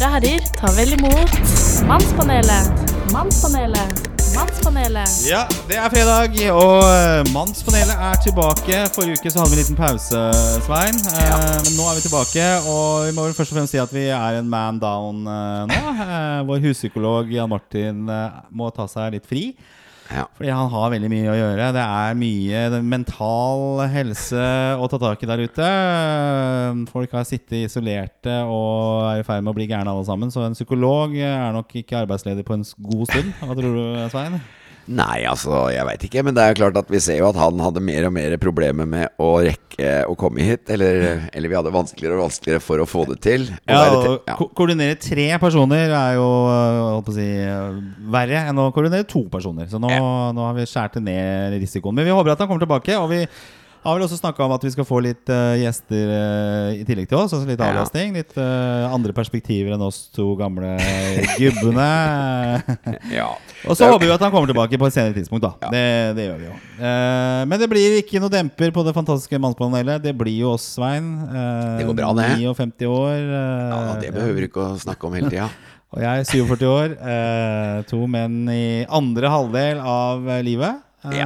damer og herrer, ta vel imot Mannspanelet. Mannspanelet. Mannspanelet. Ja, det er fredag, og eh, Mannspanelet er tilbake. Forrige uke så hadde vi en liten pause, Svein. Eh, Men nå er vi tilbake, og vi må vel først og fremst si at vi er en man down eh, nå. Eh, Vår huspsykolog Jan Martin eh, må ta seg litt fri. Ja. Fordi han har veldig mye å gjøre. Det er mye mental helse å ta tak i der ute. Folk har sittet isolerte og er i ferd med å bli gærne alle sammen. Så en psykolog er nok ikke arbeidsledig på en god stund. Hva tror du, Svein? Nei, altså, jeg veit ikke. Men det er jo klart at vi ser jo at han hadde mer og mer problemer med å rekke å komme hit. Eller, eller vi hadde vanskeligere og vanskeligere for å få det til. Og Ja, å ja. ko koordinere tre personer er jo øh, holdt på å si, øh, verre enn å koordinere to personer. Så nå, nå har vi skåret ned risikoen. Men vi håper at han kommer tilbake. Og vi har vel også snakka om at vi skal få litt uh, gjester uh, i tillegg til oss. Altså litt Ja. avlastning. Litt uh, andre perspektiver enn oss to gamle gubbene. ja. Og så håper vi at han kommer tilbake på et senere tidspunkt. da det, det gjør vi jo Men det blir ikke noe demper på det fantastiske mannspanelet. Det blir jo oss, Svein. Det går bra, det. 59 år. ja, det behøver vi ikke å snakke om hele tida. Og jeg er 47 år. Eh, to menn i andre halvdel av livet. Eh,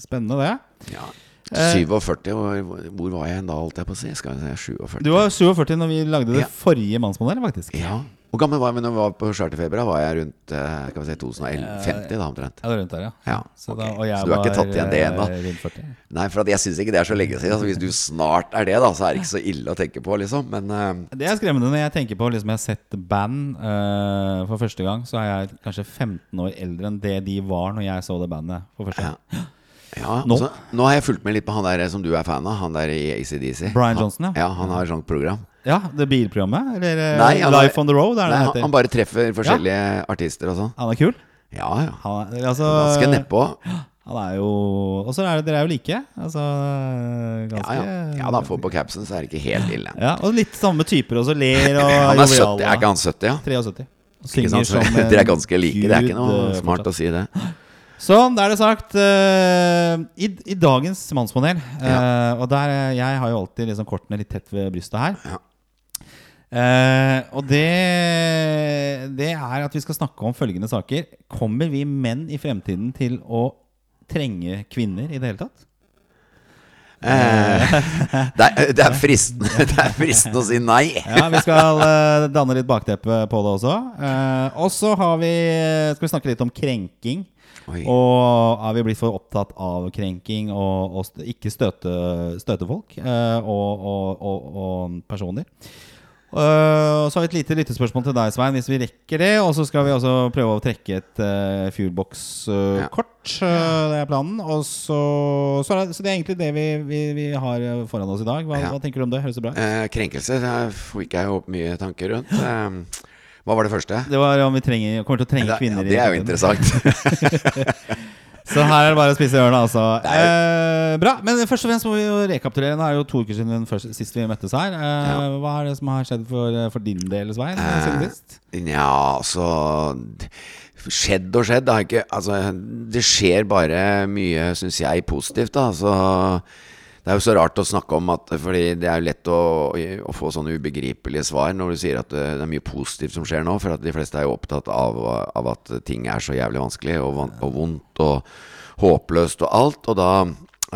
Spennende, det. Ja. Eh. 47, hvor, hvor var jeg da, holdt jeg på å si? Skal jeg si 47 Du var 47 når vi lagde det Ja. forrige Mannsmodell, faktisk. Ja. Hvor gammel var jeg når vi var på charterfeber? Da var jeg rundt eh, skal vi si 2050, da omtrent. Ja, det er rundt der, ja. Ja, Så, okay. da, Så du har ikke tatt igjen det ennå? eh, rundt 40. Nei, for at jeg syns ikke det er så lenge siden. Altså, hvis du snart er det, da, så er det ikke så ille å tenke på, liksom. Men uh, Det er skremmende når jeg tenker på liksom jeg har sett band uh, for første gang. Så er jeg kanskje 15 år eldre enn det de var når jeg så det bandet for første gang. ja, Nå? altså, nå har jeg fulgt med litt på han der som du er fan av, han der i ACDC. Brian Johnson, ja. ja. Han har et sånt program. Ja, det bilprogrammet? Eller eh, Nei, Life on the Road? Er det Nei, det han, heter? han bare treffer forskjellige artister og sånn. Han er kul? Ja, ja. Han er, altså, Ganske nedpå. Han er jo Og så er det, dere er jo like. Altså ganske ja. ja da, for på capsen så er det ikke helt ille. Ja, og litt samme typer også. Ler og Han er 70, er ikke han 70, ja? 73. Ikke sant? Dere er ganske like. Det er ikke noe eh, smart fortsatt. å si det. Sånn, da er det sagt. Uh, i, I dagens mannspanel ja. Og der eh, Jeg har jo alltid liksom kortene litt tett ved brystet her. Ja. Uh, og det, det er at vi skal snakke om følgende saker. Kommer vi menn i fremtiden til å trenge kvinner i det hele tatt? Det, er, det, er fristende, det er fristende å si nei. Ja, Vi skal danne litt bakteppe på det også. Og så har vi, skal vi snakke litt om krenking. Oi. Og er vi blitt for opptatt av krenking og, og ikke støte, støte folk eh, og, og, og, personer? Uh, så har vi et lite lyttespørsmål til deg, Svein, hvis vi rekker det. Og så skal vi også prøve å trekke et uh, Fuelbox-kort. det er planen. Og så, så, er det, så det er egentlig det vi, vi, vi har eh, foran oss i dag. Hva, Ja. hva tenker du om det? Høres det bra ut? Eh, krenkelser der fikk jeg opp mye tanker rundt. Eh, hva var det første? Det var om vi trenger, kommer til å trenge kvinner. ja, det er jo interessant. Så her er det bare å spise ørene, altså. Eh, bra. Men først og fremst må vi jo rekapitulere. Nå er det jo to uker siden først, sist vi møttes her. Eh, Ja. Hva er det som har skjedd for, for din del, Svein? Eh? Ja, altså Skjedd og skjedd. Det, ikke, altså, det skjer bare mye, syns jeg, positivt. Da. Altså, det er jo så rart å snakke om at Fordi det er jo lett å, å få sånne ubegripelige svar når du sier at det, det er mye positivt som skjer nå. For at de fleste er jo opptatt av, av at ting er så jævlig vanskelig og, og vondt og håpløst og alt. Og da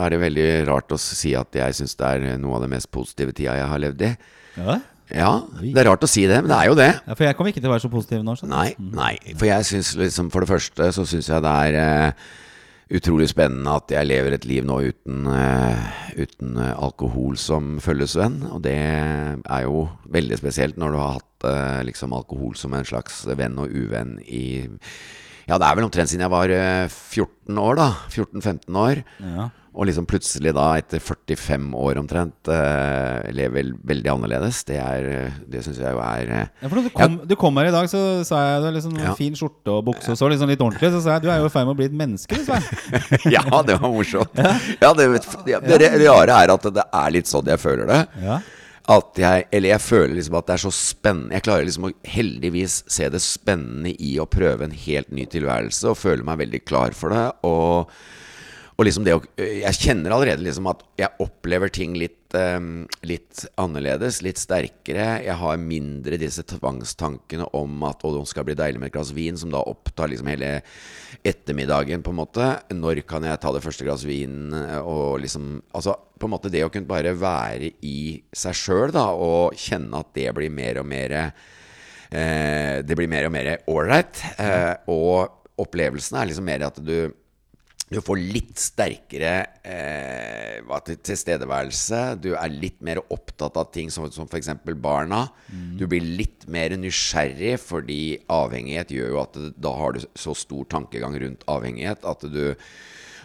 er det veldig rart å si at jeg syns det er noe av det mest positive tida jeg har levd i. Ja. Ja, det er rart å si det, men det er jo det. ja, For jeg kommer ikke til å være så positiv nå. Nei, nei, for jeg synes liksom For det første så syns jeg det er eh, utrolig spennende at jeg lever et liv nå uten, eh, uten eh, alkohol som følgesvenn. Og det er jo veldig spesielt når du har hatt eh, liksom alkohol som en slags venn og uvenn i Ja, det er vel omtrent siden jeg var eh, 14 år, da. 14-15 år. Ja. Og liksom plutselig da, etter 45 år omtrent, uh, lever veldig annerledes. Det, er, det syns jeg jo er uh, Ja, for du kom, du kom her i dag, så sa jeg du liksom Ja. fin skjorte og bukse og så liksom litt ordentlig. Så sa jeg du er jo i ferd med å bli et menneske, ja, det var morsomt. Ja, det, ja, det rare er at det er litt sånn jeg føler det. Ja. At jeg, eller jeg føler liksom at det er så spennende Jeg klarer liksom å heldigvis se det spennende i å prøve en helt ny tilværelse og føler meg veldig klar for det. Og, og liksom det å Jeg kjenner allerede liksom at jeg opplever ting litt, um, litt annerledes, litt sterkere. Jeg har mindre disse tvangstankene om at å, det skal bli deilig med et glass vin, som da opptar liksom hele ettermiddagen, på en måte. Når kan jeg ta det første glass vin? Og liksom Altså på en måte det å kunne bare være i seg sjøl, da, og kjenne at det blir mer og mer eh, Det blir mer og mer ålreit. Eh, og opplevelsen er liksom mer at du du får litt sterkere eh, tilstedeværelse. Du er litt mer opptatt av ting som, som f.eks. barna. Du blir litt mer nysgjerrig, fordi avhengighet gjør jo at da har du så stor tankegang rundt avhengighet at du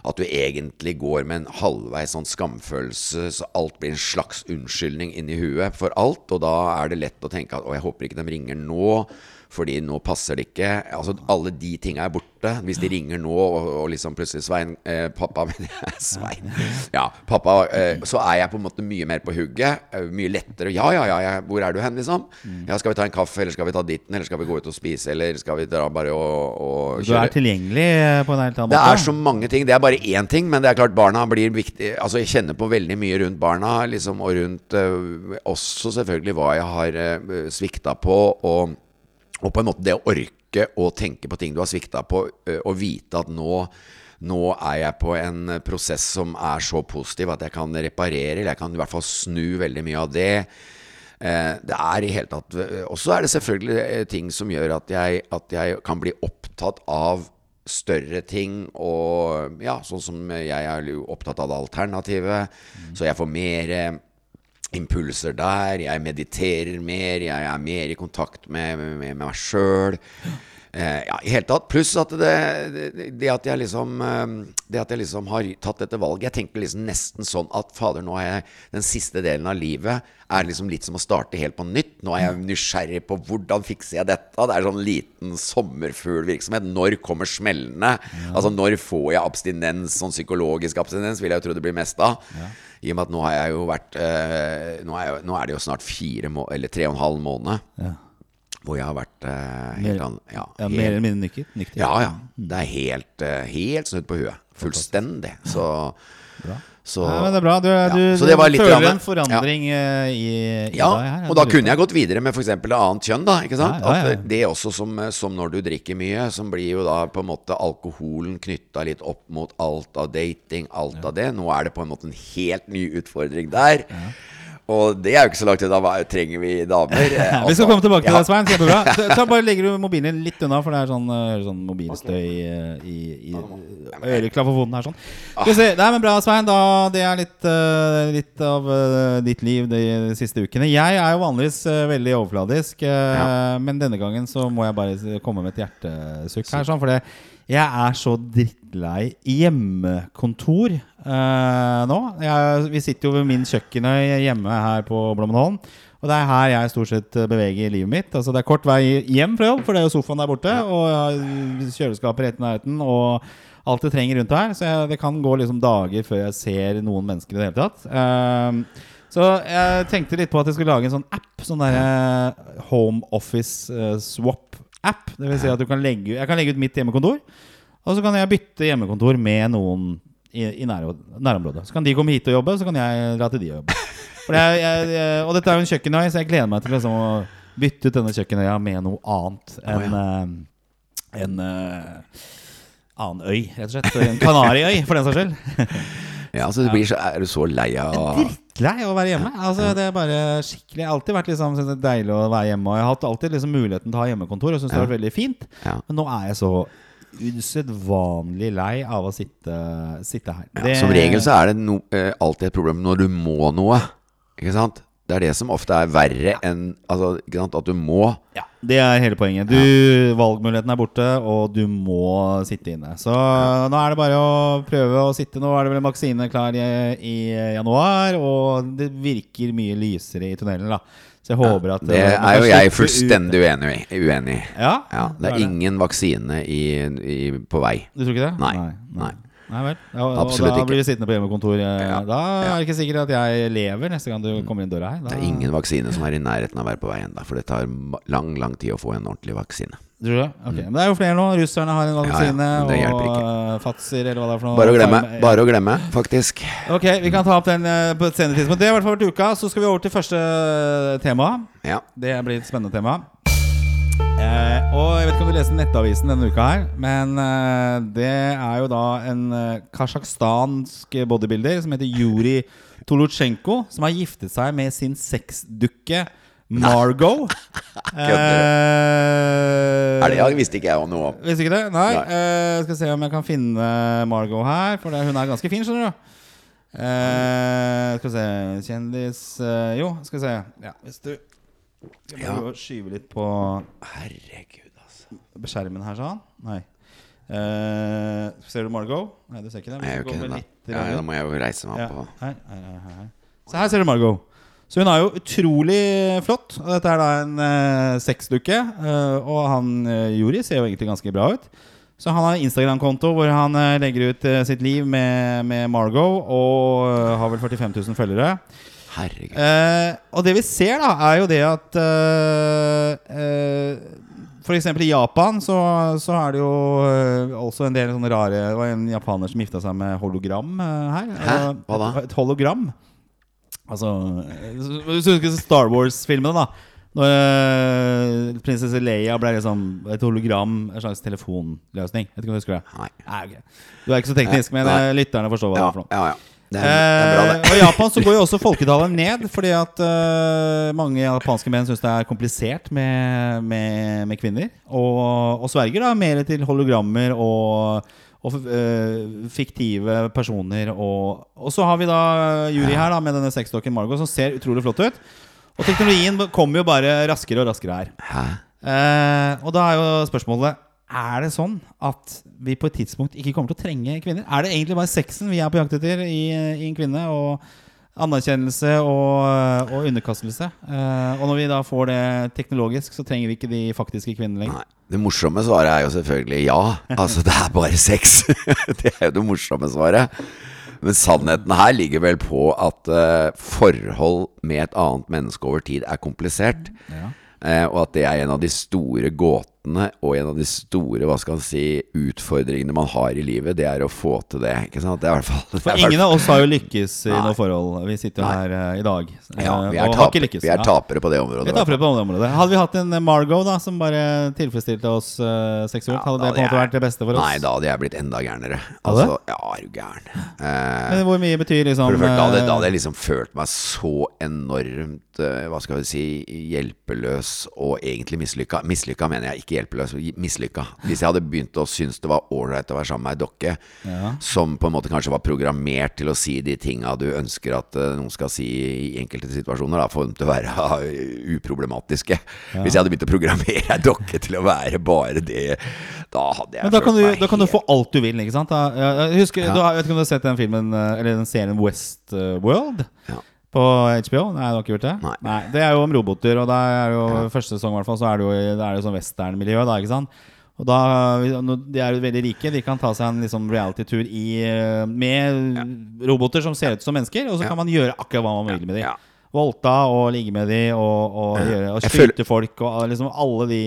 at du egentlig går med en halvveis sånn skamfølelse, så alt blir en slags unnskyldning inni huet for alt. Og da er det lett å tenke at å, jeg håper ikke de ringer nå, fordi nå passer det ikke. Altså Alle de tinga er borte. Hvis de ringer nå, og, og liksom plutselig Svein eh, Pappa mener jeg Svein. Ja, pappa. Eh, så er jeg på en måte mye mer på hugget. Eh, mye lettere. Ja, ja, ja, ja, hvor er du hen, liksom? Ja, skal vi ta en kaffe, eller skal vi ta ditten, eller skal vi gå ut og spise, eller skal vi dra bare og, og Du er tilgjengelig eh, på en helt annen måte? det er så mange ting. Det er bare én ting, men det er klart barna blir viktig. Altså Jeg kjenner på veldig mye rundt barna, liksom, og rundt øh, også selvfølgelig hva jeg har uh, svikta på. Og, og på en måte det å orke å tenke på ting du har svikta på, og vite at nå nå er jeg på en prosess som er så positiv at jeg kan reparere, eller jeg kan i hvert fall snu veldig mye av det. Det er i hele tatt Og så er det selvfølgelig ting som gjør at jeg, at jeg kan bli opptatt av større ting. Og ja, sånn som jeg er opptatt av det alternativet. Så jeg får mer impulser der. Jeg mediterer mer. Jeg er mer i kontakt med, med, med meg sjøl. Eh, ja, i hele tatt. Pluss at det, det, det at jeg liksom eh, Det at jeg liksom har tatt dette valget Jeg tenker liksom nesten sånn at fader, nå er jeg den siste delen av livet er liksom litt som å starte helt på nytt. Nå er jeg nysgjerrig på hvordan fikser jeg dette. Det er sånn liten sommerfuglvirksomhet. Når kommer smellene? Altså når får jeg abstinens, sånn psykologisk abstinens, vil jeg jo tro det blir mest av. I og med at nå har jeg jo vært eh, nå, er jeg, nå er det jo snart fire må eller tre og en halv måned Ja. hvor jeg har vært eh, Mer- helt an, ja, Ja, helt, mer eller mindre nykket? ja, ja. Det er helt, eh, helt snudd på huet. Fullstendig. Så, så ja, det er bra. Du, Ja, du, du det føler grann- en forandring ja. i, i ja, deg her. og da kunne jeg gått videre med f.eks. et annet kjønn. da Ikke sant? At det også som, som når du drikker mye, som blir jo da på en måte alkoholen knytta litt opp mot alt av dating, alt av det. Nå er det på en måte en helt ny utfordring der. Og det er jo ikke så langt unna. Trenger vi damer? Altså. Vi skal altså, komme tilbake til ja. det, Svein. Kjempebra. Så, bare legger du mobilen litt unna, for det er sånn, eh, sånn mobilstøy i, i, i øreklafofonen her. Sånn. Skal vi se. Nei, men bra, Svein. Da, det er litt, eh, litt av eh, ditt liv de siste ukene. Jeg er jo vanligvis eh, veldig overfladisk, ja. men denne gangen så må jeg bare komme med et hjertesukk her. Sånn, for jeg er så drittlei hjemmekontor eh, nå. Jeg, vi sitter jo ved min kjøkkenøy hjemme her på Blommenholm. Og det er her jeg stort sett eh, beveger livet mitt. Altså Det er kort vei hjem fra jobb, for det er jo sofaen der borte. Og har kjøleskapet rett i nærheten. Og alt jeg trenger rundt her. Så jeg, det kan gå liksom dager før jeg ser noen mennesker i det hele tatt. Eh, så jeg tenkte litt på at jeg skulle lage en sånn app. Sånn derre Home Office eh, Swap-app. Det vil si at du kan legge, jeg kan legge ut mitt hjemmekontor. Og så kan jeg bytte hjemmekontor med noen i, i nærområdet. Så kan de komme hit og jobbe, så kan jeg dra til de og jobbe. Jeg, jeg, jeg, og dette er jo en kjøkkenøy, så jeg gleder meg til liksom å bytte ut denne kjøkkenøya med noe annet enn eh, en eh, annen øy, rett og slett. En Kanariøy, for den saks skyld. Ja, så det blir så, Er du så lei av Drittlei av å være hjemme. Altså, det er bare skikkelig Jeg har alltid vært liksom, det deilig å være hjemme. Og jeg har alltid liksom muligheten til å ha hjemmekontor og syns det har vært veldig fint. Ja. Men nå er jeg så usedvanlig lei av å sitte, sitte her. Ja, som regel så er det no, eh, alltid et problem når du må noe. Ikke sant? Det er det som ofte er verre enn altså, at du må. Ja, Det er hele poenget. Du, Valgmuligheten er borte, og du må sitte inne. Så nå er det bare å prøve å sitte. Nå er det vel en vaksine klar i, i januar, og det virker mye lysere i tunnelen. da Så jeg håper at Det er jo jeg fullstendig uenig i. Uenig. Ja, Ja, det er ingen vaksine i, i, på vei. Du tror ikke det? Nei. Nei. Nei vel. Ja, og Absolutt da blir vi sittende på hjemmekontor. eh, Ja. Da er det ikke sikkert at jeg lever neste gang du kommer inn døra her. Da, Det er ingen vaksine som er i nærheten av å være på vei ennå, for det tar lang, lang tid å få en ordentlig vaksine. Tror du det? Ok, Men det er jo flere nå. Russerne har en vaksine. Ja, ja, og eh, Fatser, eller hva det er for noe. Bare å glemme, bare å glemme, faktisk. Ok, vi kan ta opp den eh, på et senere tidspunkt. Det har i hvert fall vært uka. Så skal vi over til første tema. Ja. Det blir et spennende tema. Eh, og jeg vet ikke om du leste Nettavisen denne uka her, men eh, det er jo da en eh, kasjakhstansk bodybuilder som heter Juri Tolutsjenko, som har giftet seg med sin sexdukke Margot. eh, Er det, ja, visste ikke jeg noe om. Visste ikke det? Nei. Nei. Eh, skal se om jeg kan finne Margot her, for hun er ganske fin, skjønner du. Eh, skal vi se Kjendis eh, Jo, skal vi se. Ja, hvis du Skal vi Ja. prøve å skyve litt på Herregud, altså. skjermen her, sånn? Nei. Eh, ser du Margot? Nei, du ser ikke det. Jeg gjør ikke går det, litt da. Ja, da må jeg jo reise meg opp Ja. her, her, her, her. Så her ser du Margot. Så hun er jo utrolig flott. Dette er da en uh, sexdukke. Uh, og han uh, Juri ser jo egentlig ganske bra ut. Så han har Instagram-konto hvor han uh, legger ut sitt liv med, med Margot. Og har vel 45 000 følgere. Herregud. Og det vi ser, da, er jo det at eksempel i Japan så, så er det jo uh, også en del sånne rare Det var en japaner som gifta seg med hologram uh, her. Hæ? Eh, Hva da? Et hologram. Altså Hvis du husker Star Wars-filmene, da. Når eh, prinsesse Leia ble liksom et hologram, en slags telefonløsning. Vet ikke om du husker det? Nei. Nei, okay. Du er ikke så teknisk, men Nei. eh, lytterne forstår hva det er for noe. ja, ja. Det er, det er bra, Eh, og I Japan så går jo også folketallet ned, fordi at uh, mange japanske menn syns det er komplisert med, med, med kvinner. Og, og sverger da mer til hologrammer og, og uh, fiktive personer. Og, og så har vi da Juri her da med denne sexdokken Margot, som ser utrolig flott ut. Og teknologien kommer jo bare raskere og raskere her. Eh, og da er jo spørsmålet Er det sånn at vi på et tidspunkt ikke kommer til å trenge kvinner? Er det egentlig bare sexen vi er på jakt etter i, i en kvinne? Og anerkjennelse og, og underkastelse. Uh, og når vi da får det teknologisk, så trenger vi ikke de faktiske kvinnene lenger. Nei. Det morsomme svaret er jo selvfølgelig ja. Altså, det er bare sex. det er jo det morsomme svaret. Men sannheten her ligger vel på at uh, forhold med et annet menneske over tid er komplisert. Ja. Uh, og at det er en av de store gåtene og en av de store hva skal man si, utfordringene man har i livet. Det er å få til det. Ikke sant? Det er i hvert fall For ingen av oss har jo lykkes i Nei. noe forhold. Vi sitter jo her uh, i dag Ja, eh, vi er, og har ikke lykkes. vi er tapere på det området. Vi er på det området. Hadde vi hatt en Margot da som bare tilfredsstilte oss uh, seksuelt, Ja, hadde det på en måte vært det beste for oss? Nei, da hadde jeg blitt enda gærnere. Altså, ja, er du gæren. Uh, Men hvor mye betyr liksom For det da hadde, eh, da hadde jeg liksom følt meg så enormt eh, Hva skal vi si hjelpeløs og egentlig mislykka. Mislykka mener jeg, ikke hjelpeløs. Mislykka. Hvis jeg hadde begynt å synes det var ålreit å være sammen med ei dokke Ja. som på en måte kanskje var programmert til å si de tinga du ønsker at eh, noen skal si i enkelte situasjoner, da, for dem til å være uproblematiske. Hvis jeg hadde begynt å programmere ei dokke til å være bare det, da hadde jeg Men da kan, du, da kan du få alt du vil, ikke sant? Da, jeg, husker, Ja. du vet ikke om du har sett den filmen eh, Eller den serien Westworld Ja. På HBO? Nei, du har ikke gjort det? Nei. Det er jo om roboter, og da er jo første sesong i hvert fall Så er det jo, det er jo sånn westernmiljø, da, ikke sant? Og da, De er jo veldig rike. De kan ta seg en liksom reality-tur med ja. med roboter som ser ut som mennesker, og så Ja. kan man gjøre akkurat hva man vil med dem. Ja. Voldta og ligge med dem og, og, og Jeg skyte folk og liksom alle de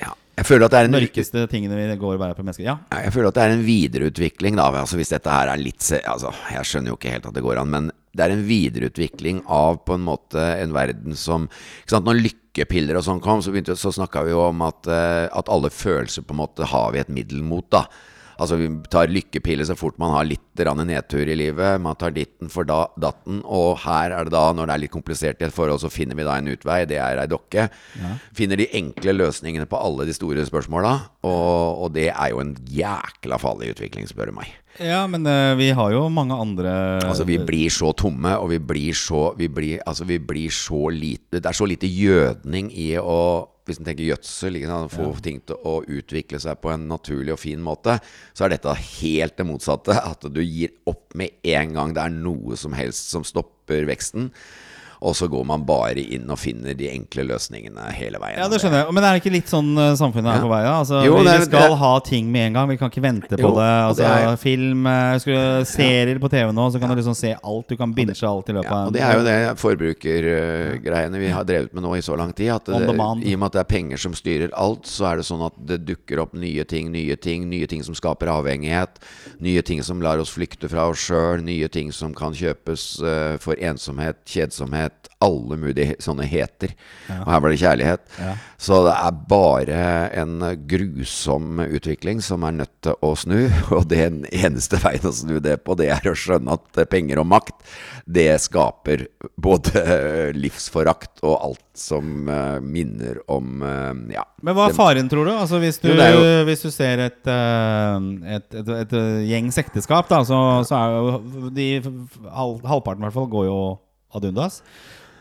Ja. Jeg føler at det er en mørkeste tingene vi går og bærer på mennesker. Ja. Jeg føler at det er en videreutvikling, da. Altså Hvis dette her er litt Altså, jeg skjønner jo ikke helt at det går an, men det er en videreutvikling av på en måte en verden som ikke sant, Når lykkepiller og sånn kom, så, begynte, så snakka vi jo om at, eh, at alle følelser på en måte har vi et middel mot, da. Altså Vi tar lykkepiller så fort man har litt nedtur i livet. Man tar ditten for da, datten. Og her er det da, når det er litt komplisert i et forhold, så finner vi da en utvei. Det er ei dokke. Finner de enkle løsningene på alle de store spørsmåla. Og, og det er jo en jækla farlig utvikling, spør du meg. Ja, men uh, vi har jo mange andre Altså Vi blir så tomme, og vi blir så Vi blir, altså, vi blir så lite Det er så lite gjødning i å Hvis en tenker gjødsel, liksom, få få ting til å utvikle seg på en naturlig og fin måte, så er dette helt det motsatte. At du gir opp med en gang det er noe som helst som stopper veksten. Og så går man bare inn og finner de enkle løsningene hele veien. Ja, det skjønner jeg. Men er det ikke litt sånn eh, samfunnet er Ja. på vei? Altså, Jo, vi er- skal det- ha ting med en gang. Vi kan ikke vente på Jo, det. Altså, det er- Film, eh, serier på TV nå, så kan du liksom se alt. Du kan binche alt i løpet Ja, av og det er jo det forbrukergreiene vi har drevet med nå i så lang tid. At det. I og med at det er penger som styrer alt, så er det sånn at det dukker opp nye ting, nye ting. Nye ting som skaper avhengighet. Nye ting som lar oss flykte fra oss sjøl. Nye ting som kan kjøpes eh, for ensomhet, kjedsomhet. Alle mulige sånne heter. Og her var det kjærlighet. Ja. Så det er bare en grusom utvikling som er nødt til å snu. Og den eneste veien å snu det på, det er å skjønne at penger og makt, det skaper både livsforakt og alt som eh, minner om eh, Ja. Men hva er faren, tror du? Altså Hvis du, Jo, jo- hvis du ser et, eh, et, et, et, gjengs ekteskap, da, så, så er jo de halv, Halvparten i hvert fall går jo ad undas.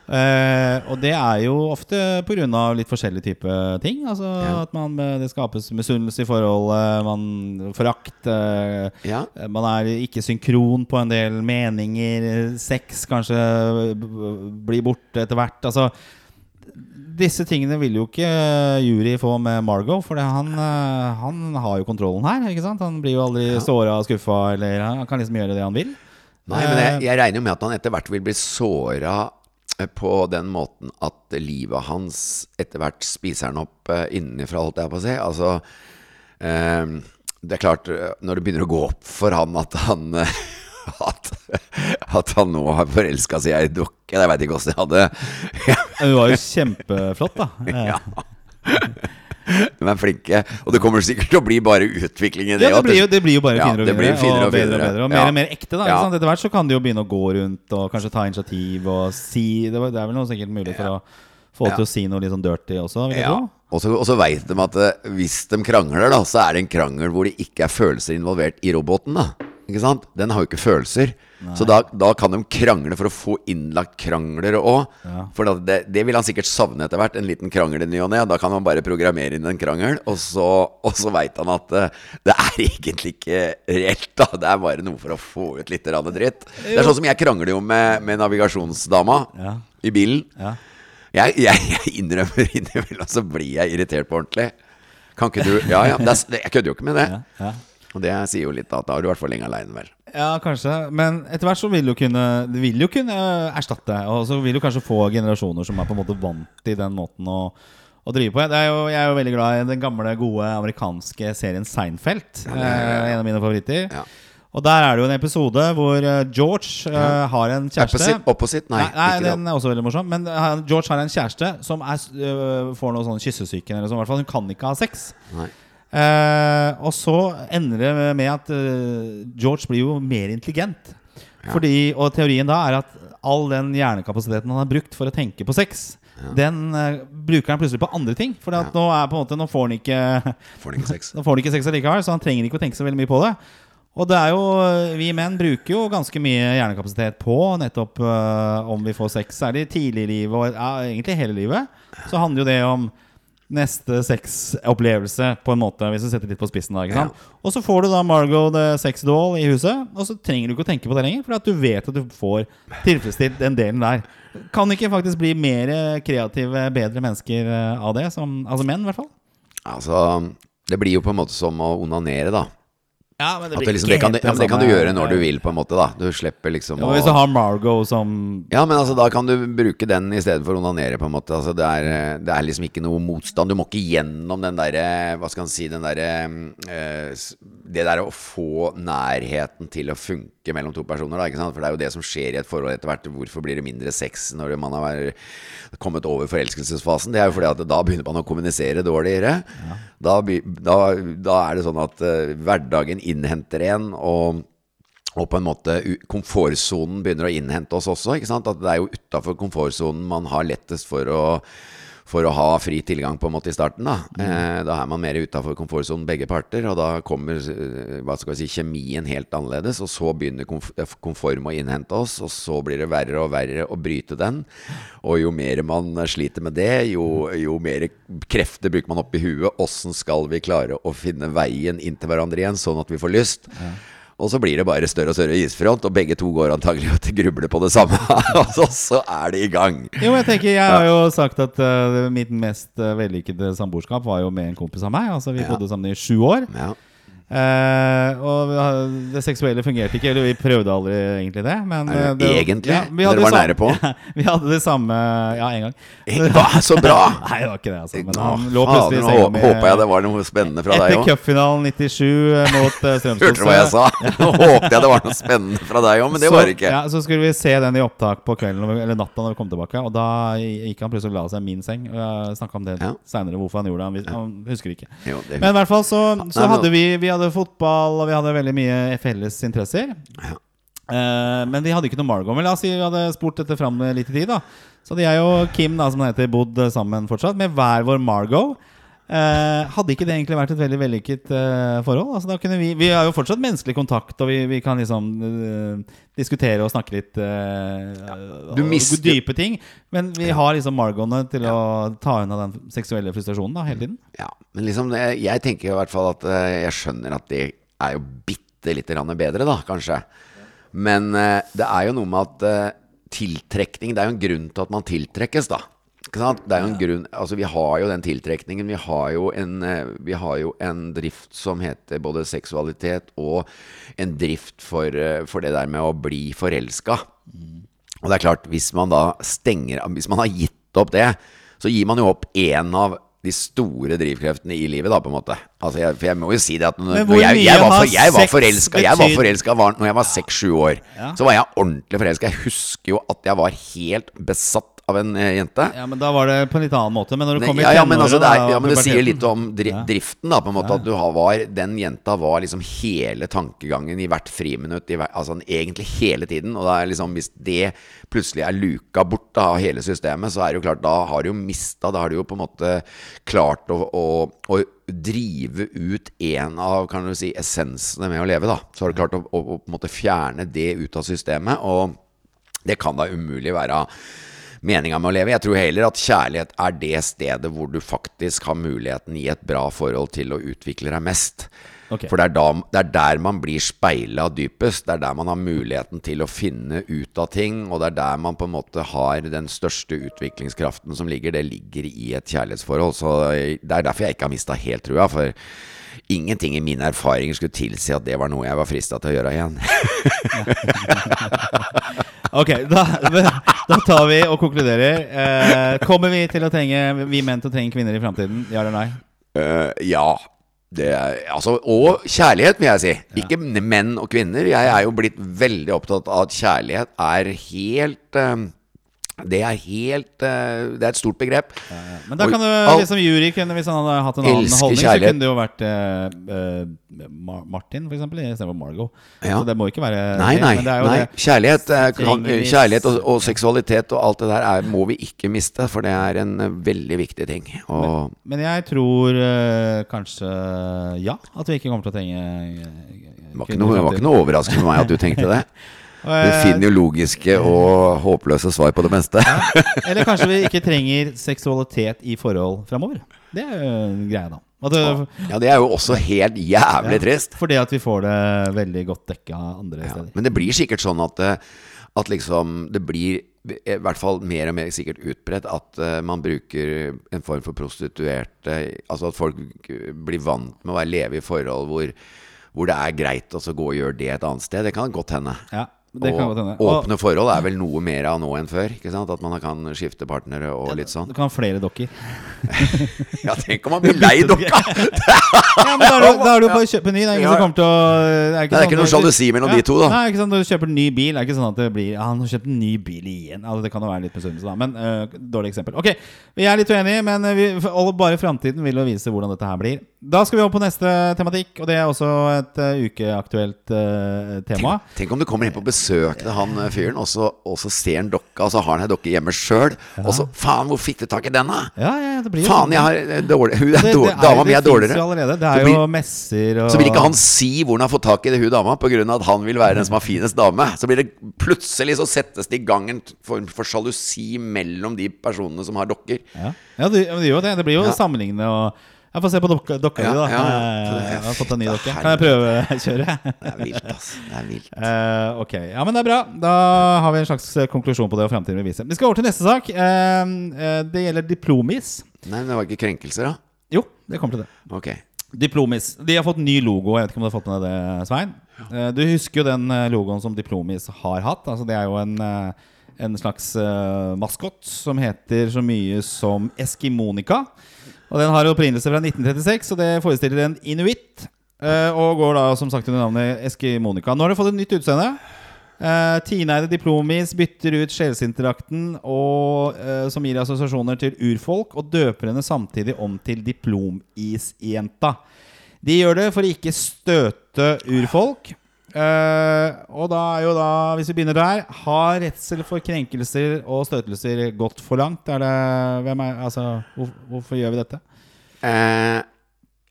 Eh, og det er jo ofte pga. litt forskjellige typer ting. Altså Ja. At man, eh, det skapes misunnelse i forholdet, man forakt. eh, Ja. Man er ikke synkron på en del meninger. Sex kanskje blir borte etter hvert. Altså disse tingene vil jo ikke Jury få med Margot, for han, eh, han har jo kontrollen her. ikke sant? Han blir jo aldri Ja. såra og skuffa, eller han kan liksom gjøre det han vil. Nei, men jeg, jeg regner jo med at han etter hvert vil bli såra på den måten at livet hans etter hvert spiser han opp eh, innenfra, holdt jeg på å si. Altså eh, Det er klart, eh, når det begynner å gå opp for han at han eh, at, at han nå har forelska seg i ei dukke Jeg veit ikke åssen jeg hadde Hun var jo kjempeflott, da. Eh, Ja. De er flinke. Og det kommer sikkert til å bli bare utvikling i det. Ja, det blir, jo, det blir jo bare Ja, finere og det blir finere, finere og, og bedre og bedre. Og mer Ja. og mer ekte. da, Ja. Etter hvert så kan de jo begynne å gå rundt og kanskje ta initiativ og si Det, er vel noe sikkert mulig for å få Ja. til å si noe litt sånn dirty også, vil jeg Ja. tro. Og så, og veit de at eh, hvis de krangler, da, så er det en krangel hvor det ikke er følelser involvert i roboten. da Ikke sant? Den har jo ikke følelser. Så da, da kan de krangle for å få innlagt krangler òg. Ja. For det, det vil han sikkert savne etter hvert. En liten krangel i ny og ne. Da kan man bare programmere inn en krangel, og så, og så veit han at eh, det er egentlig ikke reelt. da Det er bare noe for å få ut litt dritt. Det er sånn som jeg krangler jo med, med navigasjonsdama Ja. i bilen. Ja. Jeg, jeg, jeg innrømmer innimellom, så blir jeg irritert på ordentlig. Kan ikke du Ja, ja. Det er, jeg kødder jo ikke med det. Ja, ja. Og det sier jo litt, da. Da er du i hvert fall lenge aleine, vel. Ja, kanskje. Men etter hvert så vil du jo kunne Det vil jo kunne erstatte. Og så vil du kanskje få generasjoner som er på en måte vant til den måten å, å drive på. Jeg er jo, jeg er jo veldig glad i den gamle, gode amerikanske serien Seinfeld. Ja, det eh, en av mine favoritter. Ja. Og der er det jo en episode hvor eh, George uh, har en kjæreste. Opposite? Opposite? Nei, Nei, nei den er også veldig morsom. Men uh, George har en kjæreste som er, uh, får noe sånn kyssesyken. Eller sånn. I hvert fall Hun kan ikke ha sex. Nei. Eh, og så ender det med at eh, George blir jo mer intelligent. Fordi, og teorien da er at all den hjernekapasiteten han har brukt for å tenke på sex, den uh, bruker han plutselig på andre ting. For Ja. nå, måte, nå får han ikke Får han ikke sex? Han ikke sex allikevel, så han trenger ikke å tenke så veldig mye på det. Og det er jo, vi menn bruker jo ganske mye hjernekapasitet på nettopp uh, om vi får sex. Særlig tidlig i livet, og ja, egentlig hele livet. Så handler jo det om neste sexopplevelse, på en måte, hvis du setter litt på spissen. da, ikke sant? Og så får du da Margot the sex doll i huset, og så trenger du ikke å tenke på det lenger, for at du vet at du får tilfredsstilt den delen der. Kan ikke faktisk bli mer kreative, bedre mennesker øh, av det? Som, altså menn, i hvert fall. Altså, det blir jo på en måte som å onanere, da. Ja, men At det, liksom, det, kan, du- ja, men det kan du gjøre når du vil, på en måte. da Du slipper liksom Ja, Hvis du har Margot som Ja, men altså da kan du bruke den i stedet for å onanere, på en måte. Altså, det, er, det er liksom ikke noe motstand. Du må ikke gjennom den derre Hva skal en si Den derre eh, Det der å få nærheten til å funke mellom to personer, da. For det er jo det som skjer i et forhold etter hvert. Hvorfor blir det mindre sex når man har kommet over forelskelsesfasen? Det er jo fordi at da begynner man å kommunisere dårligere. Da, da, da er det sånn at uh, hverdagen innhenter en, og og på en måte komfortsonen begynner å innhente oss også. ikke sant? At Det er jo utafor komfortsonen man har lettest for å, for å ha fri tilgang på en måte i starten. Da eh, Da er man mer utafor komfortsonen begge parter, og da kommer eh, hva skal vi si, kjemien helt annerledes. Og så begynner komf eh, å innhente oss, og så blir det verre og verre å bryte den. Og jo mer man sliter med det, jo, jo mer krefter bruker man opp i huet. Åssen skal vi klare å finne veien inn til hverandre igjen, sånn at vi får lyst? Og så blir det bare større og større isfront, og begge to går antagelig og grubler gruble på det samme. og så, så er det i gang. Jo, jeg tenker, jeg har jo sagt at uh, mitt mest uh, vellykkede samboerskap var jo med en kompis av meg. Altså Vi bodde sammen i sju år. Ja. Eh, og det seksuelle fungerte ikke, eller vi prøvde aldri egentlig det. Men Er eh, det egentlig? Ja, Dere var nære på? Ja, vi hadde det samme Ja, en gang. Eh, Hva, så bra! Nei, det var ikke det. altså Men han lå plutselig i senga mi håpa jeg det var noe spennende fra deg etter cupfinalen 97 mot uh, Strømsgodset. Hørte du hva jeg sa? Nå håpet jeg det var noe spennende fra deg òg, men det var det ikke. Ja, så skulle vi se den i opptak på kvelden eller natta når vi kom tilbake. Og da gikk han plutselig og la seg i min seng. Og jeg snakka om det Ja. seinere, hvorfor han gjorde det. Han, han husker ikke. Jo, det, Men i hvert fall så, så hadde vi Vi hadde fotball, og vi hadde veldig mye felles interesser. Ja. Uh, men vi hadde ikke noe Margot. Men la oss si vi hadde spurt dette fram litt i tid. da Så hadde jeg og Kim, da som det heter, bodd sammen fortsatt, med hver vår Margot. Eh, hadde ikke det egentlig vært et veldig vellykket eh, forhold? Altså, vi, vi har jo fortsatt menneskelig kontakt, og vi, vi kan liksom eh, diskutere og snakke litt eh, Du mister- dype ting. Men vi har liksom Margotene til å ta unna den seksuelle frustrasjonen da hele tiden. ja, men liksom det- Jeg tenker i hvert fall at eh, jeg skjønner at det er jo bitte lite grann bedre, da, kanskje. Men eh, det er jo noe med at eh, tiltrekning Det er jo en grunn til at man tiltrekkes, da. Det er jo en grunn Altså, vi har jo den tiltrekningen. Vi har jo en, eh, vi har jo en drift som heter både seksualitet og en drift for, eh, for det der med å bli forelska. Og det er klart, hvis man da stenger Hvis man har gitt opp det, så gir man jo opp én av de store drivkreftene i livet, da, på en måte. Altså, jeg, for jeg må jo si det at når, når jeg, jeg, var, for, jeg var forelska Jeg var forelska når jeg var seks-sju år. Ja. Så var jeg ordentlig forelska. Jeg husker jo at jeg var helt besatt av en eh, jente. Ja, men da var det på en litt annen måte. Men når du kom i ja, ja, men, altså, det, er, ja, men det sier litt om dri driften, da, på en måte. At du har, var Den jenta var liksom hele tankegangen i hvert friminutt. I, hver- altså egentlig hele tiden. Og det liksom, hvis det plutselig er luka bort da, av hele systemet, så er det jo klart, da har du jo mista Da har du jo på en måte klart å, å, å drive ut en av kan du si, essensene med å leve. da Så har du klart å, å, å fjerne det ut av systemet. Og det kan da umulig være meninga med å leve. Jeg tror heller at kjærlighet er det stedet hvor du faktisk har muligheten i et bra forhold til å utvikle deg mest. Okay. For det er, da, det er der man blir speila dypest. Det er der man har muligheten til å finne ut av ting. Og det er der man på en måte har den største utviklingskraften som ligger. Det ligger i et kjærlighetsforhold. Så det er derfor jeg ikke har mista helt trua. For ingenting i mine erfaringer skulle tilsi at det var noe jeg var frista til å gjøre igjen. Ok, da, da tar vi og konkluderer. Eh, kommer vi til å trenge vi menn til å trenge kvinner i framtiden? Ja eller nei? Uh, ja. Det er, altså, og kjærlighet, vil jeg si. Ikke menn og kvinner. Jeg er jo blitt veldig opptatt av at kjærlighet er helt eh, Det er helt eh, Det er et stort begrep. Men da kan du liksom jury kunne, Hvis han hadde hatt en annen holdning, holdning, så kunne det jo vært eh, eh, Martin, for eksempel, istedenfor Margot. Ja. Så det må ikke være Nei, nei. Det, det nei. det. Kjærlighet, eh, kan, kjærlighet og, og seksualitet og alt det der er, må vi ikke miste, for det er en veldig viktig ting. Og Men jeg tror eh, kanskje ja, at vi ikke kommer til å trenge det var ikke noe overraskende for meg at du tenkte det. Du Eh, finner jo logiske og håpløse svar på det meste. Eller kanskje vi ikke trenger seksualitet i forhold framover. Det er jo greia, da. Det, Ja, det er jo også helt jævlig trist. Fordi at vi får det veldig godt dekka andre Ja, steder. men det blir sikkert sånn at, eh, at liksom det blir i hvert fall mer og mer sikkert utbredt at uh, man bruker en form for prostituerte Altså at folk blir vant med å leve i forhold hvor, hvor det er greit å gå og gjøre det et annet sted. Det kan godt hende. Ja, det kan godt hende. Åpne forhold er vel noe mer av nå enn før. Ikke sant? At man kan skifte partnere og litt sånn. Du kan ha flere dokker. Ja, tenk om man blir lei dokka! Ja, men da er, du, da er du bare å kjøpe ny. Det er ingen Ja. til å Det er Det er ikke sånn noe at- sjalusi mellom de to, da. Nei, ikke sant, Når du kjøper ny bil, det er ikke sånn at det blir Ja, han har kjøpt en ny bil igjen. Altså, det kan jo være litt misunnelse, da. Men øh, dårlig eksempel. Ok, vi er litt uenige, men øh, vi, bare framtiden vil jo vise hvordan dette her blir. Da skal vi over på neste tematikk, og det er også et uh, ukeaktuelt uh, tema. Tenk om du kommer inn på besøk til han eh, fyren, og så, og så ser han dokka, og så har han ei dokke hjemme sjøl. Og så Faen, hvor fikk du tak i den, da? Ja, ja, det blir jo Faen, jeg har eh, dårlig Hun er dårlig, dama mi er dårligere. jo allerede. Det Så er blir- jo messer og Så vil ikke han si hvor han har fått tak i det hun dama, pga. at han vil være den som har finest dame. Så blir det plutselig så settes det i gang en form for sjalusi mellom de personene som har dokker. Ja, ja det, det gjør jo det. Det blir jo Ja. sammenlignende og Jeg får se på dokka, dokka Ja, di, da. ja, ja. Eh, Jeg har fått en ny dokke. Kan jeg prøvekjøre? Det er vilt, ass. Det er vilt. Uh, ok, ja, men det er bra. Da har vi en slags eh, konklusjon på det, og framtiden vil vise. Vi skal over til neste sak. Uh, det gjelder Diplomis. Nei, men det var ikke krenkelser, da? Jo, det kommer til det. Ok. Diplomis. De har fått ny logo. Jeg vet ikke om du har fått med deg det, Svein? Uh, Du husker jo den logoen som Diplomis har hatt. Altså, det er jo en, en slags uh, maskot som heter så mye som Eskimonika. Og den har opprinnelse fra 1936, og det forestiller en inuitt. eh, Og går da som sagt under navnet Eskimonika. Nå har det fått et nytt utseende. Uh, Tineide Diplomis bytter ut sjelsinterakten og, eh, som gir assosiasjoner til urfolk, og døper henne samtidig om til Diplomisjenta. De gjør det for å ikke støte urfolk. Eh, og da er jo da, hvis vi begynner der Har redsel for krenkelser og støtelser gått for langt? Er det, hvem er, altså, hvor, hvorfor gjør vi dette? Uh,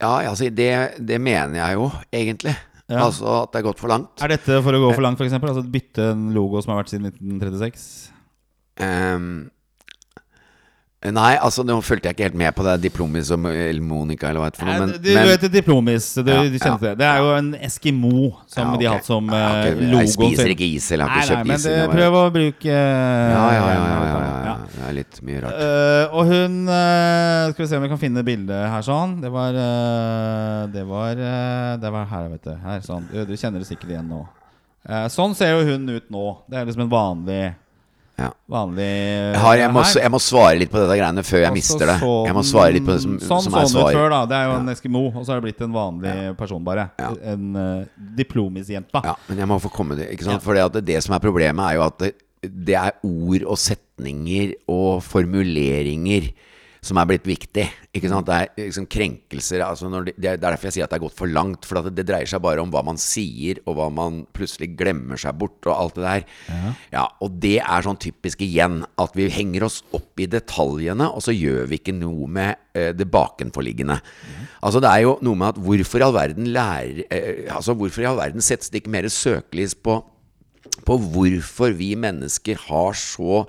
ja, altså, det, det mener jeg jo, egentlig. Ja. Altså at det er gått for langt. Er dette for å gå for langt, f.eks.? Altså bytte en logo som har vært siden 1936? Ehm, nei, altså nå fulgte jeg ikke helt med på det diplomis og eller Monica eller hva det er. Men, du men vet Diplomis. Du, Ja, du kjenner ja. det. Det er jo en Eskimo som Ja, de har hatt som har eh, logo. Jeg spiser ikke is, eller har ikke nei, kjøpt men is. det, jeg var- prøv å bruke eh, ja, ja, ja. Det er litt mye rart. Uh, og hun uh, Skal vi se om vi kan finne bildet her sånn. Det var uh, Det var eh, Det var her, vet du. Her, sånn. Du, du kjenner det sikkert igjen nå. Eh, sånn ser jo hun ut nå. Det er liksom en vanlig Ja. Vanlig Jeg, har, jeg, må, her. jeg må svare litt på dette greiene før jeg Og så mister det. sånn- Jeg må svare litt på det som, sånn som er den ut før, da. Det er jo en eskimo, og så har det blitt en vanlig person, bare. Ja. En uh, diplomisjente. Ja, men jeg må få komme det. Ikke sant? For det, det som er problemet, er jo at det, det er ord og setninger og formuleringer som er blitt viktig. Ikke sant? Det er liksom krenkelser altså det, det er derfor jeg sier at det er gått for langt. For det, det dreier seg bare om hva man sier, og hva man plutselig glemmer seg bort, og alt det der. Ja. Og det er sånn typisk igjen at vi henger oss opp i detaljene, og så gjør vi ikke noe med eh, det bakenforliggende. Altså Det er jo noe med at hvorfor i all verden lærer eh, Altså hvorfor i all verden settes det ikke mer søkelys på på hvorfor vi mennesker har så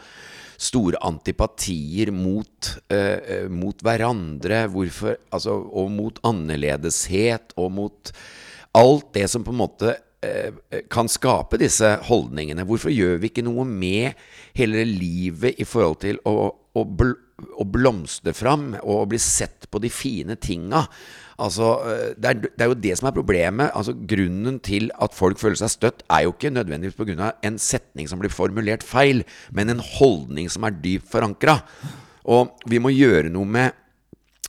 store antipatier mot, eh, eh, mot hverandre, hvorfor, altså, og mot annerledeshet, og mot alt det som på en måte eh, kan skape disse holdningene. Hvorfor gjør vi ikke noe med hele livet i forhold til å, å, å blomstre fram og bli sett på de fine tinga? Altså, eh, det, er, det er jo det som er problemet. Altså, grunnen til at folk føler seg støtt, er jo ikke nødvendigvis pga. en setning som blir formulert feil, men en holdning som er dypt forankra. Og vi må gjøre noe med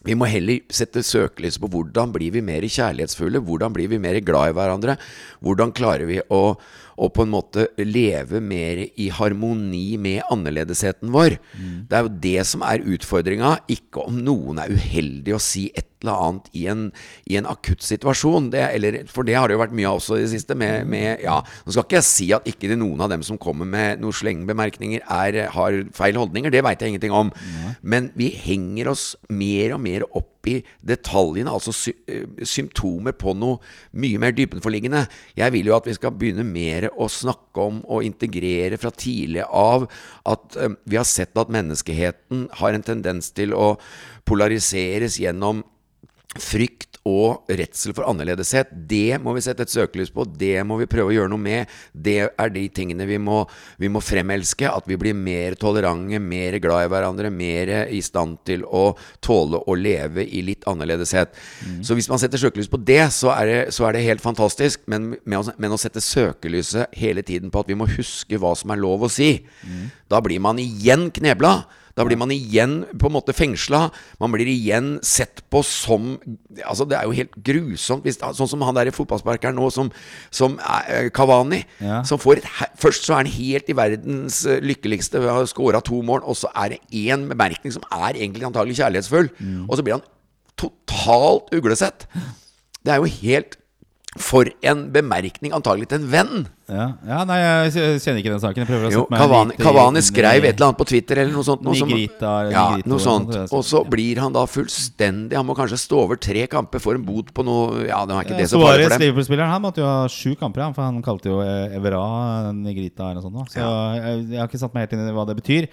vi må heller sette søkelyset på hvordan blir vi mer kjærlighetsfulle, hvordan blir vi mer glad i hverandre, hvordan klarer vi å, å på en måte leve mer i harmoni med annerledesheten vår. Det er jo det som er utfordringa, ikke om noen er uheldig å si et eller annet i en, i en akutt situasjon. Det, eller, for det har det jo vært mye av også i det siste. Med, med, ja, nå skal ikke jeg si at ikke noen av dem som kommer med noen slengbemerkninger er, har feil holdninger, det veit jeg ingenting om. Men vi henger oss mer og mer opp i detaljene, altså sy eh, symptomer på noe mye mer dypenforliggende. Jeg vil jo at vi skal begynne mer å snakke om og integrere fra tidlig av at eh, vi har sett at menneskeheten har en tendens til å polariseres gjennom frykt og redsel for annerledeshet, det må vi sette et søkelys på. Det må vi prøve å gjøre noe med. Det er de tingene vi må, vi må fremelske. At vi blir mer tolerante, mer glad i hverandre, mer i stand til å tåle å leve i litt annerledeshet. Så hvis man setter søkelys på det, så er det, så er det helt fantastisk. Men, å, men å sette søkelyset hele tiden på at vi må huske hva som er lov å si, da blir man igjen knebla. Da blir man igjen på en måte fengsla. Man blir igjen sett på som Altså Det er jo helt grusomt. Hvis, sånn som han der i fotballsparkeren nå, som, som er Kavani. Ja. Som får et, først så er han helt i verdens eh, lykkeligste har å skåra to mål, og så er det én bemerkning som er egentlig antagelig kjærlighetsfull, og så blir han totalt uglesett. Det er jo helt For en bemerkning, antagelig til en venn. Ja, ja, nei, jeg kjenner ikke den saken. Jeg prøver å Jo, Kavani, Kavani skrev et eller annet på Twitter eller noe sånt. Noe som, Nigrita, ja, Nigrito, noe sånt. Og så blir han da fullstendig Han må kanskje stå over tre kamper for en bot på noe Ja, det var ikke det så var for dem. Liverpool-spilleren, han måtte jo ha sju kamper, han, for han kalte jo eh, Evera Negrita eller noe sånt. Da. Så jeg, jeg har ikke satt meg helt inn i hva det betyr.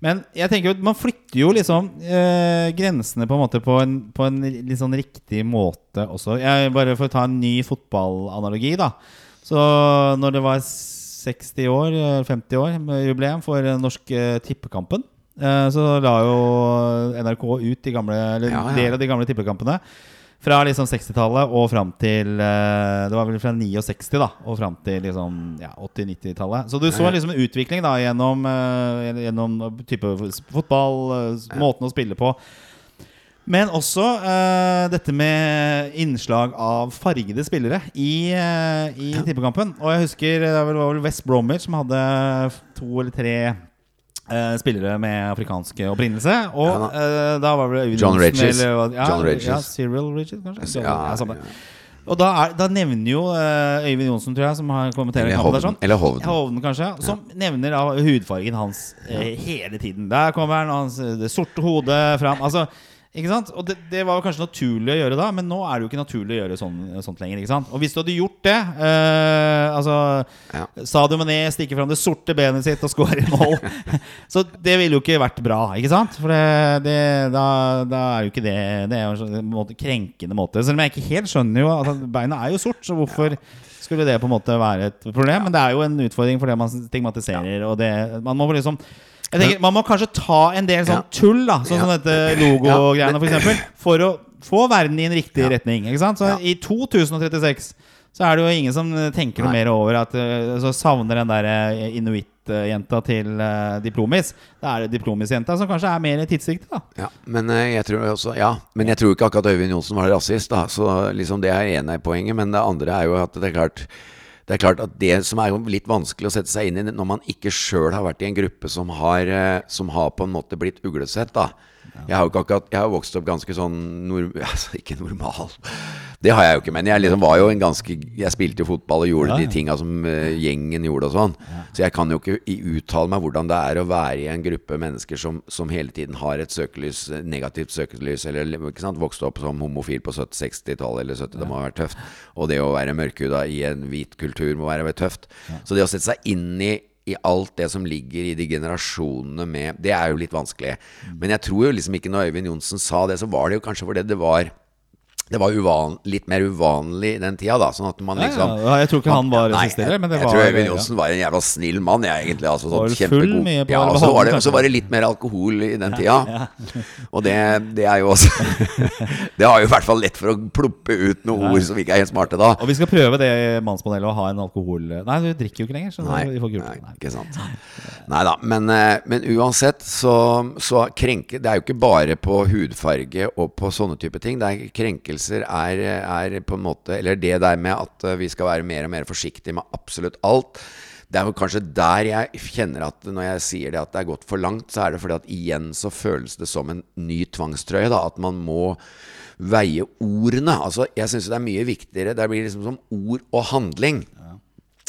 Men jeg tenker jo man flytter jo liksom eh, grensene på en måte på en, på en litt sånn riktig måte også. Jeg, bare for å ta en ny fotballanalogi, da. Så når det var 60 år, eh, 50 år med jubileum for norsk norske tippekampen, eh, så la jo NRK ut de gamle, eller Ja, ja. del av de gamle tippekampene. Fra liksom 60-tallet og fram til eh, Det var vel fra 69 da og fram til liksom ja, 80-90-tallet. Så du så liksom en utvikling da gjennom, eh, gjennom type fotball, eh, måten å spille på. Men også uh, dette med innslag av fargede spillere i, uh, i tippekampen. Og jeg husker det var vel West Bromwich som hadde to eller tre uh, spillere med afrikansk opprinnelse. Og Ja da. eh, var det John Ridges. Eller Ja, John Ridges. Ja, Cyril Ridges, kanskje? Ja, ja, samme. Og da, er, da nevner jo eh, Øyvind Johnsen, tror jeg, som har kommenterer Eller Hovden. sånn Eller Hovden. Hovden, kanskje. Som nevner da hudfargen hans eh, hele tiden. Der kommer han, hans, det sorte hodet fram. Altså, ikke sant? Og det, det var kanskje naturlig å gjøre da, men nå er det jo ikke naturlig å gjøre sånn, sånt lenger. ikke sant? Og hvis du hadde gjort det eh, Altså Ja. Sadio Mané stikker fram det sorte benet sitt og scorer mål. så det ville jo ikke vært bra, ikke sant? For det, det, da, da er jo ikke det Det er jo en måte, krenkende måte. Selv om jeg ikke helt skjønner jo at beina er jo sort, så hvorfor skulle det på en måte være et problem? Men det er jo en utfordring fordi man stigmatiserer, og det Man må liksom jeg tenker, Man må kanskje ta en del sånn tull, da sånn som dette logogreiene, f.eks., for eksempel for å få verden i en riktig retning. Ikke sant? Så i 2036 så er det jo ingen som eh, tenker noe mer over at eh, Så savner den der eh, inuitt-jenta til uh, Diplomis. Det er det Diplomis-jenta som kanskje er mer tidsriktig, da. Ja, men jeg tror også Ja, men jeg tror ikke akkurat Øyvind Johnsen var rasist, da. Så liksom det er ene poenget. Men det andre er jo at det er klart det er klart at det som er jo litt vanskelig å sette seg inn i når man ikke sjøl har vært i en gruppe som har, eh, som har på en måte blitt uglesett, da. Jeg har jo ikke akkurat Jeg har vokst opp ganske sånn nor, altså, Ikke normal. Det har jeg jo ikke, men jeg liksom var jo en ganske Jeg spilte jo fotball og gjorde Ja, ja. de tinga som eh, gjengen gjorde og sånn. Så jeg kan jo ikke uttale meg hvordan det er å være i en gruppe mennesker som, som hele tiden har et søkelys, eh, negativt søkelys, eller ikke sant, vokste opp som homofil på 70-60-tallet eller 70, det må ha vært tøft. Og det å være mørkhuda i en hvit kultur må være tøft. Så det å sette seg inn i i alt det som ligger i de generasjonene med Det er jo litt vanskelig. Men jeg tror jo liksom ikke når Øyvind Johnsen sa det, så var det jo kanskje fordi det var det var uvan, litt mer uvanlig den tida, da. Sånn at man liksom ja, jeg tror ikke han var resisterer, jeg, men det jeg var tror Øyvind ja. Johnsen var en jævla snill mann, jeg, egentlig. Altså, sånn kjempegod. Ja, og så var, det, så var det litt mer alkohol i den tida. Og det, det er jo også Det har jo i hvert fall lett for å ploppe ut noen ord som ikke er helt smarte da. Og vi skal prøve det i mannspanelet å ha en alkohol... Nei, du drikker jo ikke lenger, så Nei, vi får nei, ikke sant. Nei da. Men, eh, men uansett så, så krenke Det er jo ikke bare på hudfarge og på sånne type ting. Det er Krenkelser er, er på en måte Eller det der med at eh, vi skal være mer og mer forsiktige med absolutt alt. Det er jo kanskje der jeg kjenner at når jeg sier det at det er gått for langt, så er det fordi at igjen så føles det som en ny tvangstrøye. da At man må veie ordene. Altså Jeg syns det er mye viktigere. Det blir liksom som ord og handling.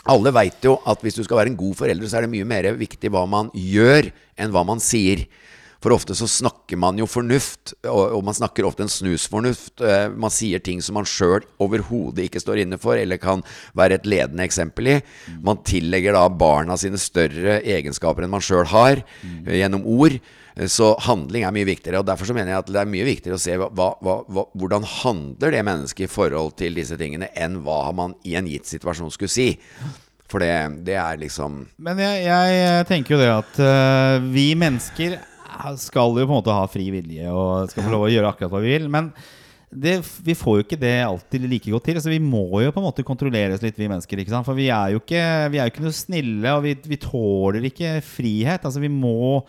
Alle veit jo at hvis du skal være en god forelder, så er det mye mer viktig hva man gjør, enn hva man sier. For ofte så snakker man jo fornuft, og, og man snakker ofte en snusfornuft. Eh, Man sier ting som man sjøl overhodet ikke står inne for, eller kan være et ledende eksempel i. Man tillegger da barna sine større egenskaper enn man sjøl har, eh, gjennom ord. Eh, Så handling er mye viktigere, og derfor så mener jeg at det er mye viktigere å se hva, hva, hva, hvordan handler det mennesket i forhold til disse tingene, enn hva man i en gitt situasjon skulle si. For det, det er liksom Men jeg, jeg tenker jo det at uh, vi mennesker skal jo på en måte ha fri vilje og skal få lov å gjøre akkurat hva vi vil. Men det, vi får jo ikke det alltid like godt til. Så vi må jo på en måte kontrolleres litt, vi mennesker. For vi er jo ikke, vi er jo ikke noe snille, og vi, vi tåler ikke frihet. Altså Vi må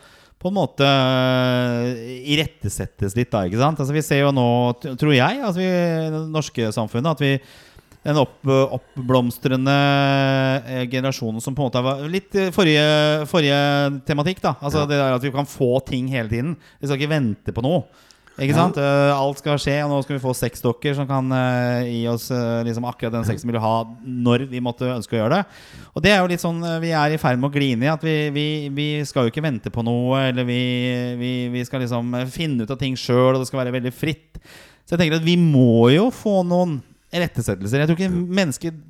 på en måte øh, irettesettes litt, da. ikke sant? Altså Vi ser jo nå, tror jeg, altså vi, det norske samfunnet, at vi den opp, oppblomstrende eh, generasjonen som på en måte var litt eh, forrige, forrige tematikk. da Altså Ja. det der At vi kan få ting hele tiden. Vi skal ikke vente på noe. Ikke sant? Eh, alt skal skje, og nå skal vi få sexdokker som kan gi oss liksom akkurat den sexen vi vil ha når vi måtte ønske å gjøre det. Og det er jo litt sånn vi er i ferd med å gli inn i. At vi, vi, vi skal jo ikke vente på noe, eller vi, vi, vi skal liksom finne ut av ting sjøl, og det skal være veldig fritt. Så jeg tenker at vi må jo få noen rettesettelser. Jeg tror ikke mennesket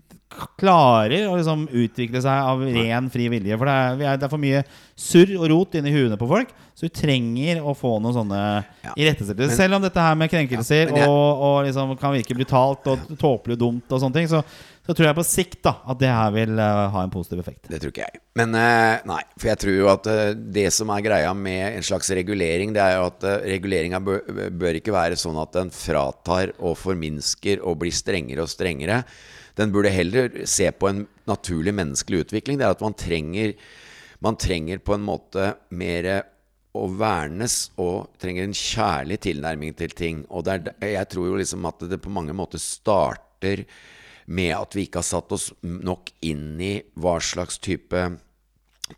klarer å liksom utvikle seg av ren fri vilje. For det er, vi er, det er for mye surr og rot inni huene på folk. Så du trenger å få noen sånne Ja. irettesettelser. Selv om dette her med krenkelser Ja, jeg- og, og liksom kan virke brutalt og tåpelig og dumt, og sånne ting så, så tror jeg på sikt da at det her vil eh, ha en positiv effekt. Det tror ikke jeg. Men eh, nei, for jeg tror jo at eh, det som er greia med en slags regulering, det er jo at reguleringa bør, bør ikke være sånn at den fratar og forminsker og blir strengere og strengere. Den burde heller se på en naturlig menneskelig utvikling. Det er at man trenger, man trenger på en måte mer å vernes og trenger en kjærlig tilnærming til ting. Og er, jeg tror jo liksom at det på mange måter starter med at vi ikke har satt oss nok inn i hva slags type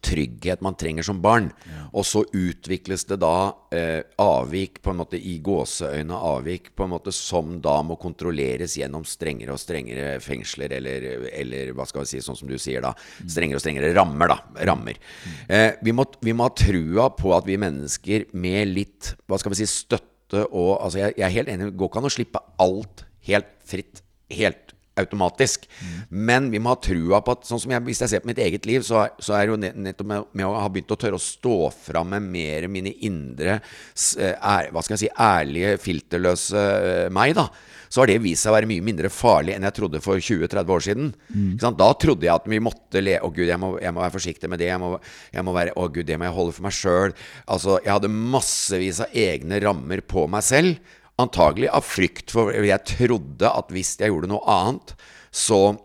trygghet man trenger som barn. Og så utvikles det da eh, avvik, på en måte i gåseøyne avvik, på en måte som da må kontrolleres gjennom strengere og strengere fengsler, eller, eller hva skal vi si, sånn som du sier da, strengere og strengere rammer, da. Rammer. Eh, vi, må, vi må ha trua på at vi mennesker med litt, hva skal vi si, støtte og Altså, jeg, jeg er helt enig, det går ikke an å slippe alt helt fritt. Helt automatisk. Men vi må ha trua på at sånn som jeg, Hvis jeg ser på mitt eget liv, så, så er det jo nettopp med, med å ha begynt å tørre å stå fram med mer mine indre eh, er, Hva skal jeg si ærlige, filterløse eh, meg, da. Så har det vist seg å være mye mindre farlig enn jeg trodde for 20-30 år siden. Sant? Da trodde jeg at vi måtte le Å, gud, jeg må, jeg må være forsiktig med det. Jeg må, jeg må være Å, gud, det må jeg holde for meg sjøl. Altså, jeg hadde massevis av egne rammer på meg selv. Antagelig av frykt for Jeg trodde at hvis jeg gjorde noe annet, så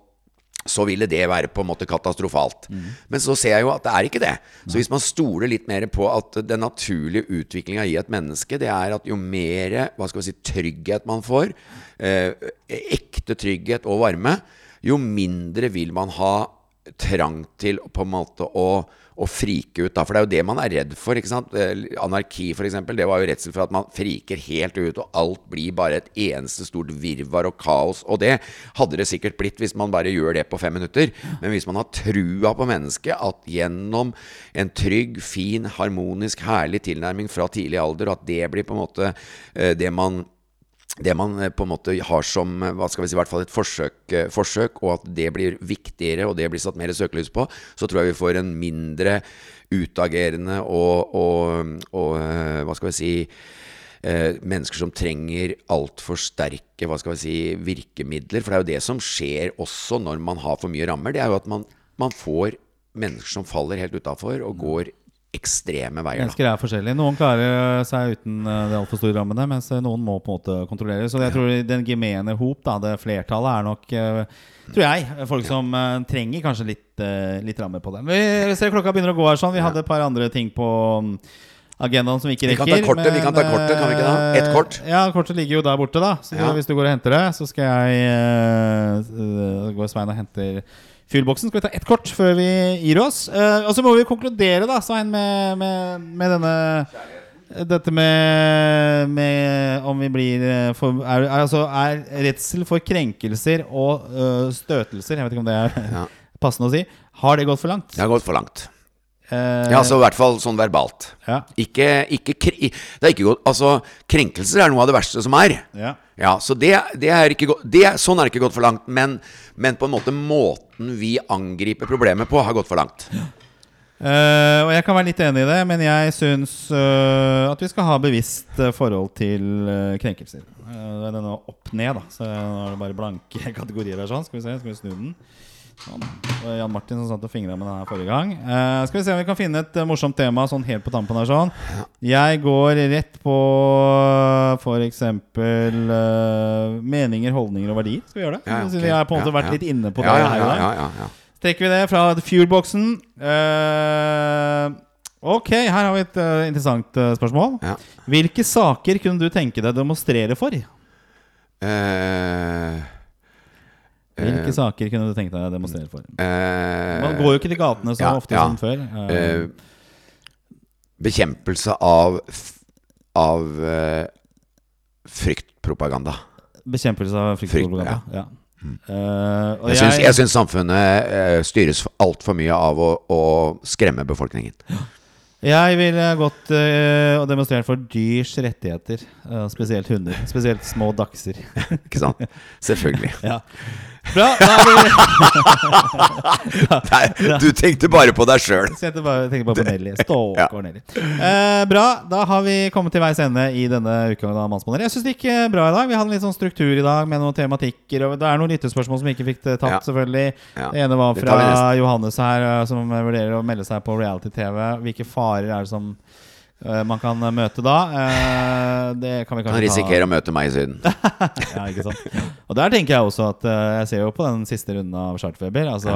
så ville det være på en måte katastrofalt. Men så ser jeg jo at det er ikke det. Så hvis man stoler litt mer på at den naturlige utviklinga i et menneske, det er at jo mer hva skal vi si, trygghet man får, eh, ekte trygghet og varme, jo mindre vil man ha trang til på en måte å, å frike ut. Da. For det er jo det man er redd for. ikke sant? Eh, Anarki, f.eks., det var jo redsel for at man friker helt ut, og alt blir bare et eneste stort virvar og kaos. Og det hadde det sikkert blitt hvis man bare gjør det på fem minutter. Men hvis man har trua på mennesket, at gjennom en trygg, fin, harmonisk, herlig tilnærming fra tidlig alder, at det blir på en måte eh, det man det man eh, på en måte har som eh, hva skal vi si, i hvert fall et forsøk, eh, forsøk, og at det blir viktigere og det blir satt mer søkelys på, så tror jeg vi får en mindre utagerende og, og, og hva skal vi si mennesker som trenger altfor sterke hva skal vi si, virkemidler. For det er jo det som skjer også når man har for mye rammer. Det er jo at man, man får mennesker som faller helt utafor og går ekstreme veier. Mennesker er forskjellige. Noen klarer seg uten eh, de altfor store rammene, mens eh, noen må på en måte kontrolleres. Så jeg tror den gemene hop, da, det flertallet, er nok eh, Tror jeg. Folk som trenger kanskje litt, litt rammer på det. Vi ser klokka begynner å gå her sånn. Vi hadde et par andre ting på mm, agendaen som vi ikke Vi kan ta kortet, vi kan ta kortet, kan vi ikke da? Ett kort. Ja, kortet ligger jo der borte, da. Så Ja. hvis du går og henter det, så skal jeg uh, går Svein og henter Fuelboksen. Skal vi ta ett kort før vi gir oss? Uh, og så må vi konkludere, da, Svein, med, med, med denne dette med, med om vi blir eh, for, er, er, altså, er redsel for krenkelser og uh, støtelser Jeg vet ikke om det er Ja. passende å si. Har det gått for langt? Det har gått for langt. Eh, Ja, så i hvert fall sånn verbalt. ja. Ikke, ikke Det er ikke godt Altså, krenkelser er noe av det verste som er. ja. Ja, så det, det er ikke er- Sånn er det ikke gått for langt. Men, men på en måte måten vi angriper problemet på, har gått for langt. Eh, og jeg kan være litt enig i det, men jeg syns uh, at vi skal ha bevisst eh, forhold til uh, krenkelser. Uh, den er nå opp ned, da. Så nå er det bare blanke kategorier her. sånn Skal vi se, skal vi snu den? Sånn. Det var Jan Martin som satt og fingra med den her forrige gang. Eh, skal vi se om vi kan finne et eh, morsomt tema sånn helt på tampen her. sånn Jeg går rett på f.eks. Uh, meninger, holdninger og verdier. Skal vi gjøre det? Ja, ja, Siden ok. vi har på en måte Ja, vært ja. litt inne på det ja, her i ja, dag. ja, ja, ja. Trekker vi det fra Fuelboxen. Eh, ok, her har vi et eh, interessant eh, spørsmål. Ja. Hvilke saker kunne du tenke deg å demonstrere for? Eh, Hvilke saker kunne du tenkt deg å demonstrere for? eh, Man går jo ikke til gatene så ja, ofte ja. som før. Eh, eh, bekjempelse av, av eh, fryktpropaganda. bekjempelse av fryktpropaganda. Ja. Eh, og Jeg syns, jeg syns samfunnet uh, styres altfor mye av å, å skremme befolkningen. Jeg ville gått eh, og demonstrert for dyrs rettigheter. Uh, spesielt hunder. Spesielt små dachser. Ikke sant? Selvfølgelig. ja. Bra. Nei, du tenkte bare på deg sjøl. Jeg tenkte bare, tenkte bare på Nelly. Stakkar. Nelly. Eh, bra. Da har vi kommet til veis ende i denne utgangen av Mannspanelet. Jeg syns det gikk eh, bra i dag. Vi hadde litt sånn struktur i dag med noen tematikker. Og det er noen lyttespørsmål som vi ikke fikk eh, tatt, Ja. selvfølgelig. Ja. Det ene var fra. Johannes her, eh, som vurderer å melde seg på reality-TV. Hvilke farer er det som man kan eh, møte da? Eh, det kan vi Han kanskje ta risikerer å møte meg i Syden. ja, ikke sant Og der tenker jeg også at eh, Jeg ser jo på den siste runden av Chartfeber. Altså,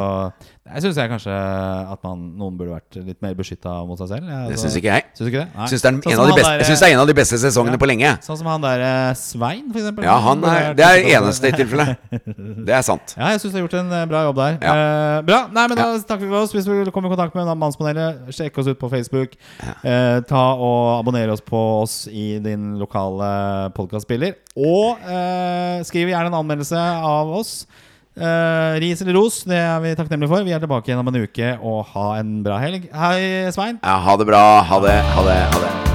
Der syns jeg kanskje at man, noen burde vært litt mer beskytta mot seg selv. Altså, Det syns ikke jeg. Syns ikke det? Nei. Syns det er Sånn en av de beste, der, synes det er en av de beste sesongene Ja. på lenge. Sånn som han der eh, Svein, for eksempel. Ja, han er, det er eneste i tilfellet. Det er sant. Ja, jeg syns du har gjort en eh, bra jobb der. Ja. Eh, bra. Nei, men Da takker vi for oss. Hvis du vil komme i kontakt med Mannspanelet, sjekk oss ut på Facebook. Eh, ta og abonnere oss på oss i din lokale podkastspiller. Og eh, skriv gjerne en anmeldelse av oss. Eh, ris eller ros, det er vi takknemlige for. Vi er tilbake igjen om en uke, og ha en bra helg. Hei, Svein. Ja, ha det bra. Ha det. Ha det. Ha det.